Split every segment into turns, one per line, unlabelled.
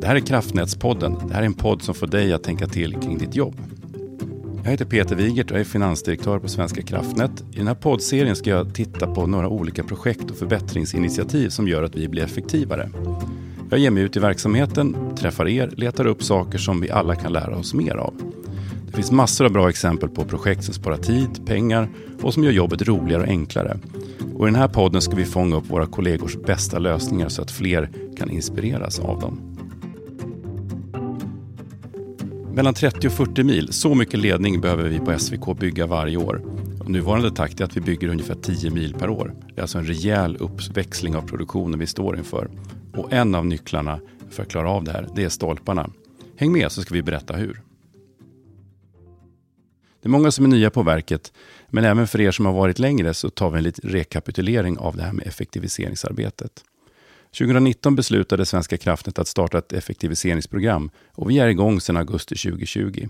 Det här är Kraftnätspodden. Det här är en podd som får dig att tänka till kring ditt jobb. Jag heter Peter Wigert och är finansdirektör på Svenska kraftnät. I den här poddserien ska jag titta på några olika projekt och förbättringsinitiativ som gör att vi blir effektivare. Jag ger mig ut i verksamheten, träffar er, letar upp saker som vi alla kan lära oss mer av. Det finns massor av bra exempel på projekt som sparar tid, pengar och som gör jobbet roligare och enklare. Och I den här podden ska vi fånga upp våra kollegors bästa lösningar så att fler kan inspireras av dem. Mellan 30 och 40 mil, så mycket ledning behöver vi på SVK bygga varje år. Och nuvarande takt är att vi bygger ungefär 10 mil per år. Det är alltså en rejäl uppväxling av produktionen vi står inför. Och en av nycklarna för att klara av det här, det är stolparna. Häng med så ska vi berätta hur. Det är många som är nya på verket, men även för er som har varit längre så tar vi en liten rekapitulering av det här med effektiviseringsarbetet. 2019 beslutade Svenska kraftnät att starta ett effektiviseringsprogram och vi är igång sedan augusti 2020.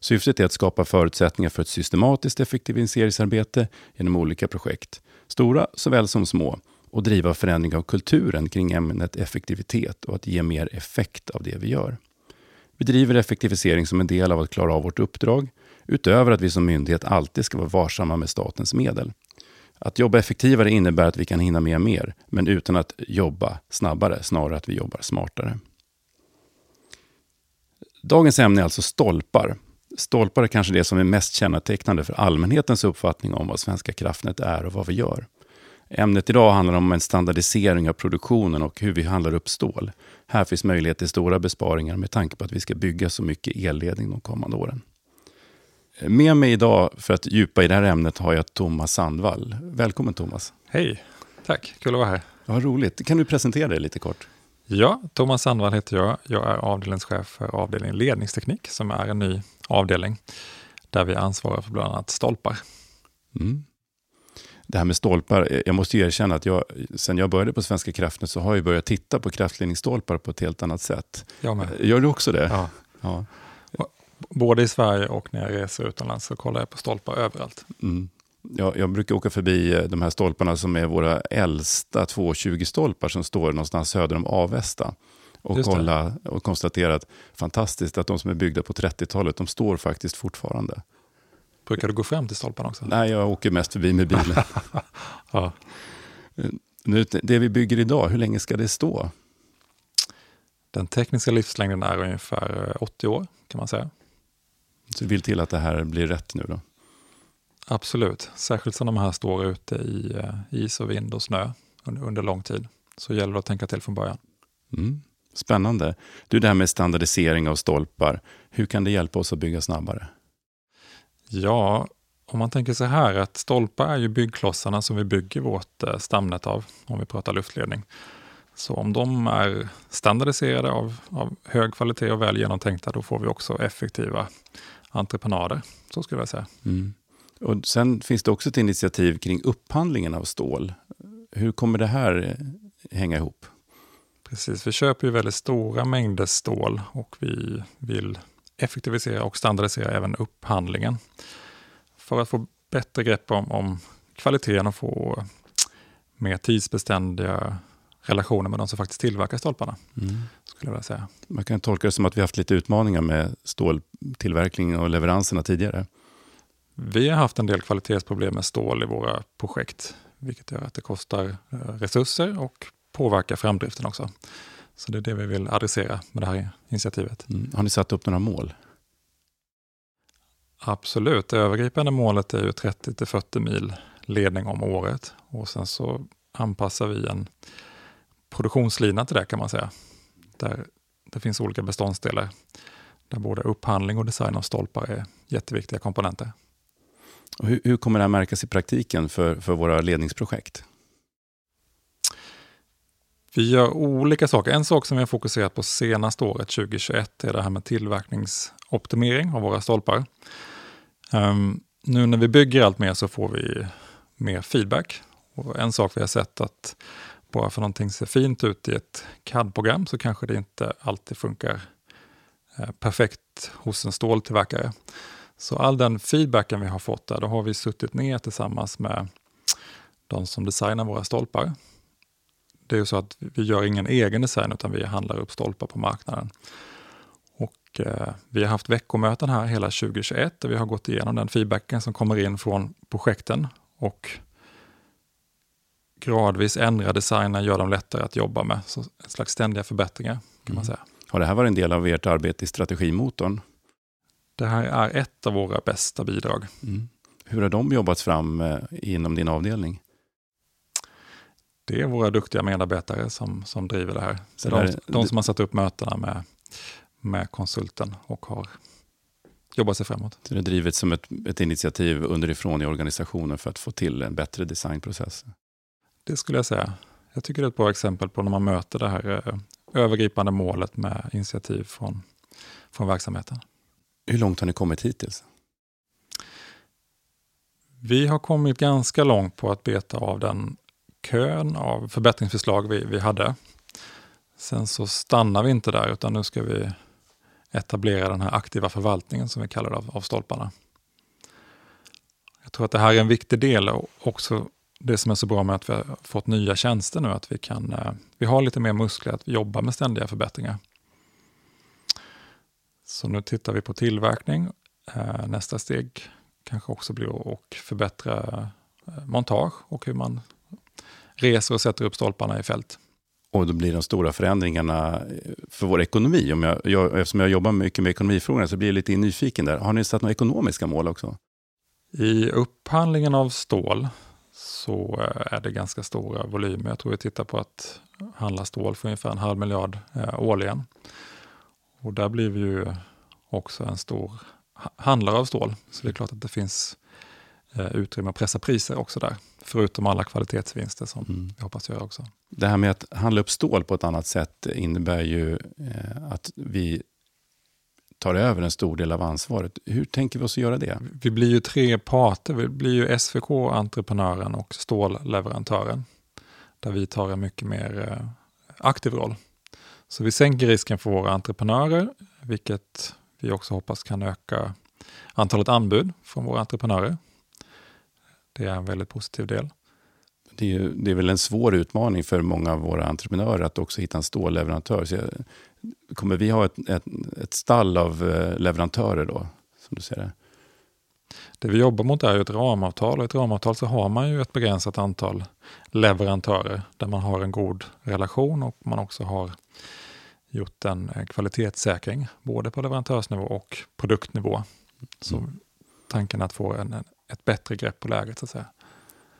Syftet är att skapa förutsättningar för ett systematiskt effektiviseringsarbete genom olika projekt, stora såväl som små, och driva förändring av kulturen kring ämnet effektivitet och att ge mer effekt av det vi gör. Vi driver effektivisering som en del av att klara av vårt uppdrag, utöver att vi som myndighet alltid ska vara varsamma med statens medel. Att jobba effektivare innebär att vi kan hinna med mer, men utan att jobba snabbare, snarare att vi jobbar smartare. Dagens ämne är alltså stolpar. Stolpar är kanske det som är mest kännetecknande för allmänhetens uppfattning om vad Svenska kraftnät är och vad vi gör. Ämnet idag handlar om en standardisering av produktionen och hur vi handlar upp stål. Här finns möjlighet till stora besparingar med tanke på att vi ska bygga så mycket elledning de kommande åren. Med mig idag för att djupa i det här ämnet har jag Thomas Sandvall. Välkommen Thomas.
Hej, tack. Kul att vara här.
Vad roligt. Kan du presentera dig lite kort?
Ja, Thomas Sandvall heter jag. Jag är avdelningschef för avdelningen ledningsteknik som är en ny avdelning där vi ansvarar för bland annat stolpar. Mm.
Det här med stolpar, jag måste erkänna att jag, sen jag började på Svenska kraftnät så har jag börjat titta på kraftledningsstolpar på ett helt annat sätt.
Jag med.
Gör du också det?
Ja. ja både i Sverige och när jag reser utomlands så kollar jag på stolpar överallt. Mm.
Jag, jag brukar åka förbi eh, de här stolparna som är våra äldsta 220-stolpar som står någonstans söder om Avesta. Och, kolla, och konstatera att fantastiskt att de som är byggda på 30-talet, de står faktiskt fortfarande.
Brukar du gå fram till stolparna också?
Nej, jag åker mest förbi med bilen. ja. Eh, det vi bygger idag, hur länge ska det stå?
Den tekniska livslängden är ungefär 80 år kan man säga.
Så du vill till att det här blir rätt nu då?
Absolut, särskilt som de här står ute i uh, is och vind och snö under, under lång tid. Så gäller det att tänka till från början.
Mm. Spännande. Du, det här med standardisering av stolpar, hur kan det hjälpa oss att bygga snabbare?
Ja, om man tänker så här att stolpar är ju byggklossarna som vi bygger vårt uh, stamnät av, om vi pratar luftledning. Så om de är standardiserade av, av hög kvalitet och väl genomtänkta, då får vi också effektiva entreprenader. Så skulle jag säga. Mm.
Och sen finns det också ett initiativ kring upphandlingen av stål. Hur kommer det här hänga ihop?
Precis, vi köper ju väldigt stora mängder stål och vi vill effektivisera och standardisera även upphandlingen. För att få bättre grepp om, om kvaliteten och få mer tidsbeständiga relationer med de som faktiskt tillverkar stolparna. Mm. Skulle jag säga.
Man kan tolka det som att vi haft lite utmaningar med ståltillverkningen och leveranserna tidigare.
Vi har haft en del kvalitetsproblem med stål i våra projekt, vilket gör att det kostar eh, resurser och påverkar framdriften också. Så det är det vi vill adressera med det här initiativet.
Mm. Har ni satt upp några mål?
Absolut, det övergripande målet är ju 30-40 mil ledning om året och sen så anpassar vi en produktionslina till det kan man säga. Där det finns olika beståndsdelar där både upphandling och design av stolpar är jätteviktiga komponenter.
Hur, hur kommer det här märkas i praktiken för, för våra ledningsprojekt?
Vi gör olika saker. En sak som vi har fokuserat på senaste året, 2021, är det här med tillverkningsoptimering av våra stolpar. Um, nu när vi bygger allt mer så får vi mer feedback. Och en sak vi har sett att bara för någonting ser fint ut i ett CAD-program så kanske det inte alltid funkar eh, perfekt hos en ståltillverkare. Så all den feedbacken vi har fått där, då har vi suttit ner tillsammans med de som designar våra stolpar. det är ju så att vi gör ingen egen design utan vi handlar upp stolpar på marknaden. Och eh, vi har haft veckomöten här hela 2021 där vi har gått igenom den feedbacken som kommer in från projekten och gradvis ändra designen, gör dem lättare att jobba med. Så en slags ständiga förbättringar kan man
Mm.
säga.
Har det här varit en del av ert arbete i strategimotorn?
Det här är ett av våra bästa bidrag.
Mm. Hur har de jobbats fram eh, inom din avdelning?
Det är våra duktiga medarbetare som, som driver det här.
Så det
de,
här-
de som har satt upp mötena med, med konsulten och har jobbat sig framåt.
Så det är drivet som ett, ett initiativ underifrån i organisationen för att få till en bättre designprocess.
Det skulle jag säga. Jag tycker det är ett bra exempel på när man möter det här eh, övergripande målet med initiativ från, från verksamheten.
Hur långt har ni kommit hittills?
Vi har kommit ganska långt på att beta av den kön av förbättringsförslag vi, vi hade. Sen så stannar vi inte där utan nu ska vi etablera den här aktiva förvaltningen som vi kallar det av, av stolparna. Jag tror att det här är en viktig del också det som är så bra med att vi har fått nya tjänster nu, att vi kan, eh, vi har lite mer muskler att jobba med ständiga förbättringar. Så nu tittar vi på tillverkning. Eh, Nästa steg kanske också blir att förbättra eh, montage och hur man reser och sätter upp stolparna i fält.
Och då blir de stora förändringarna för vår ekonomi. Om jag, jag, eftersom jag jobbar mycket med ekonomifrågorna så blir jag lite nyfiken där. Har ni satt några ekonomiska mål också?
I upphandlingen av stål så eh, är det ganska stora volymer. Jag tror vi tittar på att handla stål för ungefär en halv miljard eh, årligen. Och där blir vi ju också en stor ha- handlare av stål. Så det är klart att det finns eh, utrymme att pressa priser också där. Förutom alla kvalitetsvinster som
Mm.
vi hoppas göra också.
Det här med att handla upp stål på ett annat sätt innebär ju att vi tar över en stor del av ansvaret. Hur tänker vi oss att göra det?
Vi blir ju tre parter. Vi blir ju SVK, entreprenören och stålleverantören. Där vi tar en mycket mer eh, aktiv roll. Så vi sänker risken för våra entreprenörer, vilket vi också hoppas kan öka antalet anbud från våra entreprenörer. Det är en väldigt positiv del.
Det är, det är väl en svår utmaning för många av våra entreprenörer att också hitta en stålleverantör. Så jag, kommer vi ha ett, ett, ett stall av eh, leverantörer då? Som du ser det?
Det vi jobbar mot är ju ett ramavtal och i ett ramavtal så har man ju ett begränsat antal leverantörer där man har en god relation och man också har gjort en eh, kvalitetssäkring både på leverantörsnivå och produktnivå. Så
Mm.
tanken är att få en, ett bättre grepp på läget så att säga.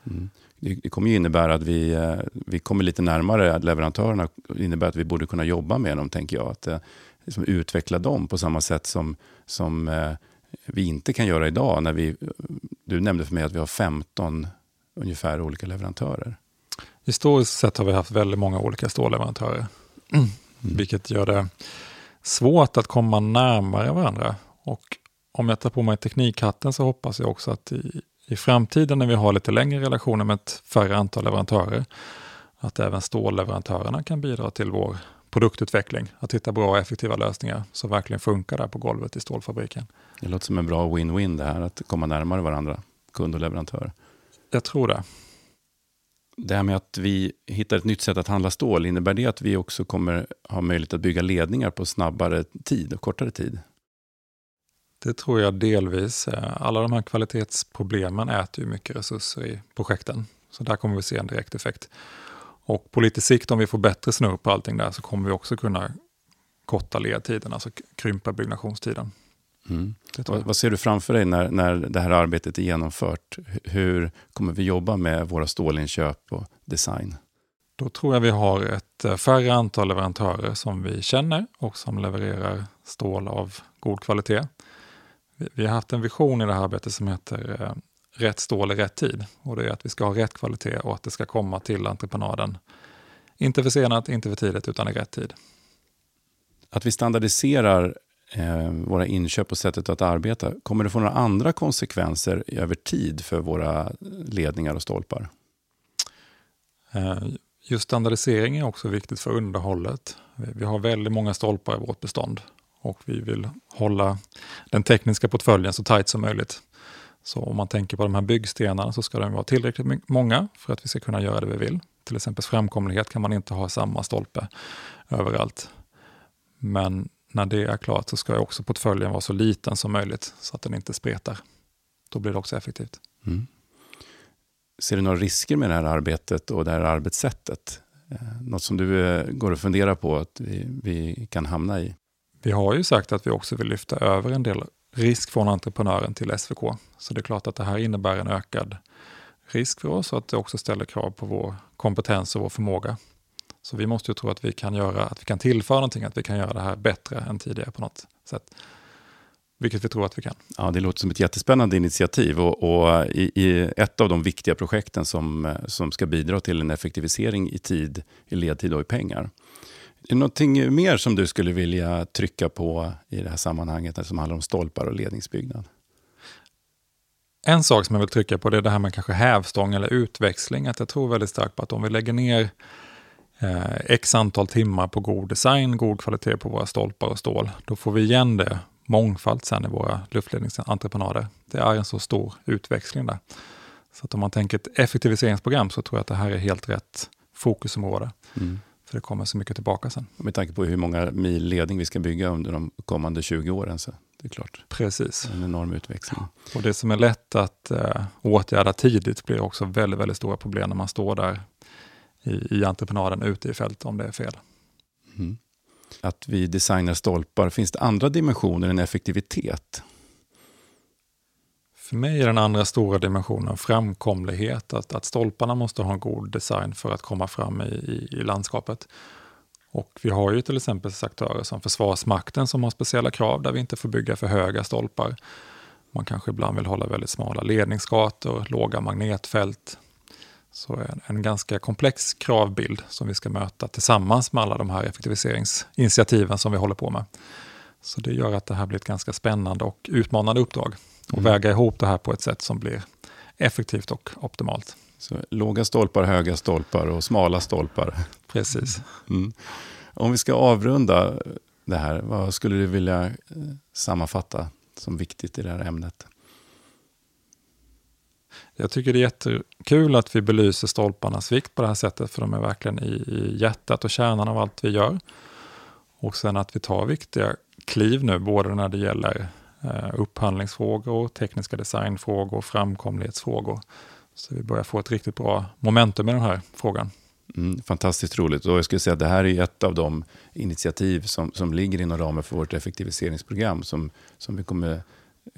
Mm. Det, det kommer ju innebära att vi, eh, vi kommer lite närmare leverantörerna. Det innebär att vi borde kunna jobba med dem, tänker jag. Att eh, liksom utveckla dem på samma sätt som, som eh, vi inte kan göra idag. När vi, du nämnde för mig att vi har 15 ungefär olika leverantörer.
Historiskt sett har vi haft väldigt många olika stålleverantörer,
Mm.
vilket gör det svårt att komma närmare varandra. Och om jag tar på mig teknikhatten så hoppas jag också att i, i framtiden när vi har lite längre relationer med ett färre antal leverantörer, att även stålleverantörerna kan bidra till vår produktutveckling. Att hitta bra och effektiva lösningar som verkligen funkar där på golvet i stålfabriken.
Det låter som en bra win-win det här, att komma närmare varandra, kund och leverantör.
Jag tror det.
Det här med att vi hittar ett nytt sätt att handla stål, innebär det att vi också kommer ha möjlighet att bygga ledningar på snabbare tid och kortare tid?
Det tror jag delvis. Eh, Alla de här kvalitetsproblemen äter ju mycket resurser i projekten. Så där kommer vi se en direkt effekt. Och på lite sikt, om vi får bättre snurr på allting där, så kommer vi också kunna korta ledtiden, alltså krympa byggnationstiden.
Mm. Vad, ser du framför dig när, när det här arbetet är genomfört? Hur kommer vi jobba med våra stålinköp och design?
Då tror jag vi har ett eh, färre antal leverantörer som vi känner och som levererar stål av god kvalitet. Vi, har haft en vision i det här arbetet som heter eh, rätt stål i rätt tid. Och det är att vi ska ha rätt kvalitet och att det ska komma till entreprenaden. Inte för senat, inte för tidigt, utan i rätt tid.
Att vi standardiserar eh, våra inköp och sättet att arbeta, kommer det få några andra konsekvenser över tid för våra ledningar och stolpar?
Eh, Just standardisering är också viktigt för underhållet. Vi har väldigt många stolpar i vårt bestånd och vi vill hålla den tekniska portföljen så tajt som möjligt. Så om man tänker på de här byggstenarna så ska de vara tillräckligt många för att vi ska kunna göra det vi vill. Till exempel framkomlighet kan man inte ha samma stolpe överallt. Men när det är klart så ska också portföljen vara så liten som möjligt så att den inte spretar. Då blir det också effektivt. Mm.
Ser du några risker med det här arbetet och det här arbetssättet? Eh, något som du eh, går och funderar på att vi, vi kan hamna i?
Vi har ju sagt att vi också vill lyfta över en del risk från entreprenören till SVK. Så det är klart att det här innebär en ökad risk för oss och att det också ställer krav på vår kompetens och vår förmåga. Så vi måste ju tro att vi kan göra, att vi kan tillföra någonting, att vi kan göra det här bättre än tidigare på något sätt. Vilket vi tror att vi kan.
Ja, det låter som ett jättespännande initiativ och, och i, i, ett av de viktiga projekten som, som ska bidra till en effektivisering i tid, i ledtid och i pengar. Är det någonting mer som du skulle vilja trycka på i det här sammanhanget som handlar om stolpar och ledningsbyggnad?
En sak som jag vill trycka på det är det här med kanske hävstång eller utväxling. Att jag tror väldigt starkt på att om vi lägger ner eh, x antal timmar på god design, god kvalitet på våra stolpar och stål, då får vi igen det mångfald sen i våra luftledningsentreprenader. Det är en så stor utväxling där. Så att om man tänker ett effektiviseringsprogram så tror jag att det här är helt rätt fokusområde. Mm. För det kommer så mycket tillbaka sen.
Med tanke på hur många mil ledning vi ska bygga under de kommande 20 åren. Så det är klart.
Precis.
En enorm utväxling.
Och det som är lätt att eh, åtgärda tidigt blir också väldigt, väldigt stora problem när man står där i, i entreprenaden ute i fält om det är fel. Mm.
Att vi designar stolpar, finns det andra dimensioner än effektivitet?
För mig är den andra stora dimensionen framkomlighet. Att, att stolparna måste ha en god design för att komma fram i, i, i landskapet. Och vi har ju till exempel aktörer som Försvarsmakten som har speciella krav där vi inte får bygga för höga stolpar. Man kanske ibland vill hålla väldigt smala ledningsgator, låga magnetfält. Så en, en ganska komplex kravbild som vi ska möta tillsammans med alla de här effektiviseringsinitiativen som vi håller på med. Så det gör att det här blir ett ganska spännande och utmanande uppdrag. Och mm. väga ihop det här på ett sätt som blir effektivt och optimalt.
Så låga stolpar, höga stolpar och smala stolpar.
Precis.
Mm. Om vi ska avrunda det här, vad skulle du vilja eh, sammanfatta som viktigt i det här ämnet?
Jag tycker det är jättekul att vi belyser stolparnas vikt på det här sättet, för de är verkligen i, i hjärtat och kärnan av allt vi gör. Och sen att vi tar viktiga kliv nu, både när det gäller upphandlingsfrågor, tekniska designfrågor, framkomlighetsfrågor. Så vi börjar få ett riktigt bra momentum i den här frågan.
Mm, fantastiskt roligt. Och jag skulle säga att det här är ett av de initiativ som, som ligger inom ramen för vårt effektiviseringsprogram som, som vi kommer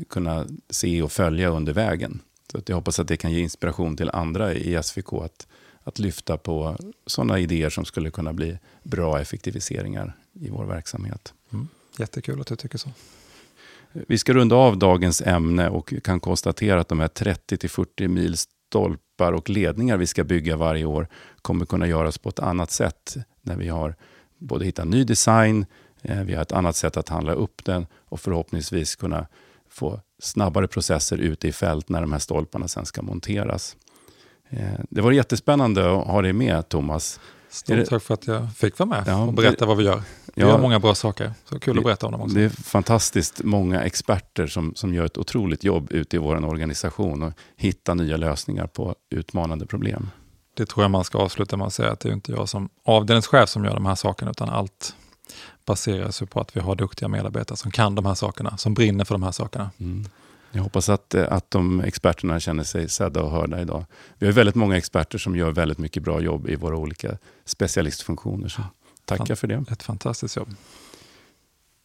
kunna se och följa under vägen. Så att jag hoppas att det kan ge inspiration till andra i SVK att, att lyfta på sådana idéer som skulle kunna bli bra effektiviseringar i vår verksamhet.
Mm. Jättekul att du tycker så.
Vi ska runda av dagens ämne och kan konstatera att de här 30-40 mil stolpar och ledningar vi ska bygga varje år kommer kunna göras på ett annat sätt när vi har både hittat ny design, eh, vi har ett annat sätt att handla upp den och förhoppningsvis kunna få snabbare processer ute i fält när de här stolparna sen ska monteras. Eh, det var jättespännande att ha dig med Thomas.
Stort tack för att jag fick vara med ja, och berätta vad vi gör. Vi ja, gör många bra saker, så kul att berätta om dem också.
Det är fantastiskt många experter som, som gör ett otroligt jobb ute i vår organisation och hittar nya lösningar på utmanande problem.
Det tror jag man ska avsluta med att säga att det är inte jag som avdelningschef som gör de här sakerna, utan allt baseras på att vi har duktiga medarbetare som kan de här sakerna, som brinner för de här sakerna. Mm.
Jag hoppas att, eh, att de experterna känner sig sedda och hörda idag. Vi har väldigt många experter som gör väldigt mycket bra jobb i våra olika specialistfunktioner. Så tackar för det.
Ett fantastiskt jobb.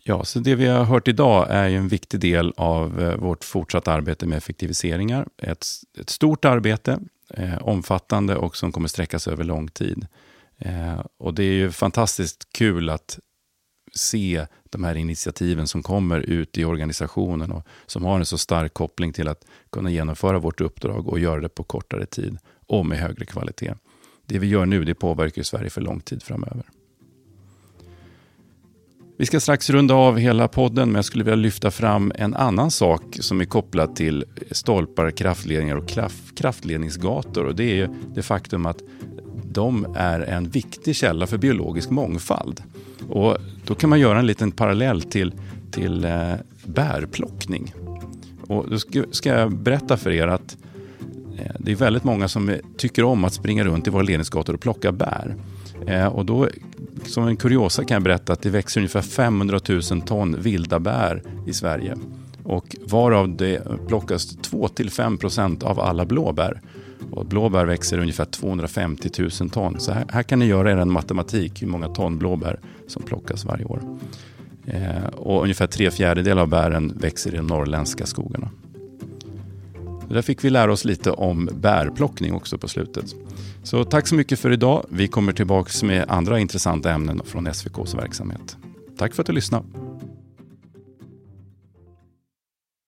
Ja, så det vi har hört idag är en viktig del av eh, vårt fortsatta arbete med effektiviseringar. Ett, ett stort arbete, eh, omfattande och som kommer sträckas över lång tid. Eh, och Det är ju fantastiskt kul att se de här initiativen som kommer ut i organisationen och som har en så stark koppling till att kunna genomföra vårt uppdrag och göra det på kortare tid och med högre kvalitet. Det vi gör nu det påverkar Sverige för lång tid framöver. Vi ska strax runda av hela podden, men jag skulle vilja lyfta fram en annan sak som är kopplad till stolpar, kraftledningar och kraftledningsgator. Och det är det faktum att de är en viktig källa för biologisk mångfald. Och då kan man göra en liten parallell till, till eh, bärplockning. Och då ska, ska jag berätta för er att Eh, det är väldigt många som tycker om att springa runt i våra ledningsgator och plocka bär. Eh, och då, som en kuriosa kan jag berätta att det växer ungefär 500 000 ton vilda bär i Sverige. Och varav det plockas 2-5% av alla blåbär. Och blåbär växer ungefär 250 000 ton. Så här, här kan ni göra er en matematik hur många ton blåbär som plockas varje år. Eh, och ungefär tre fjärdedelar av bären växer i de norrländska skogarna. Där fick vi lära oss lite om bärplockning också på slutet. Så tack så mycket för idag. Vi kommer tillbaka med andra intressanta ämnen från SVKs verksamhet. Tack för att du lyssnade.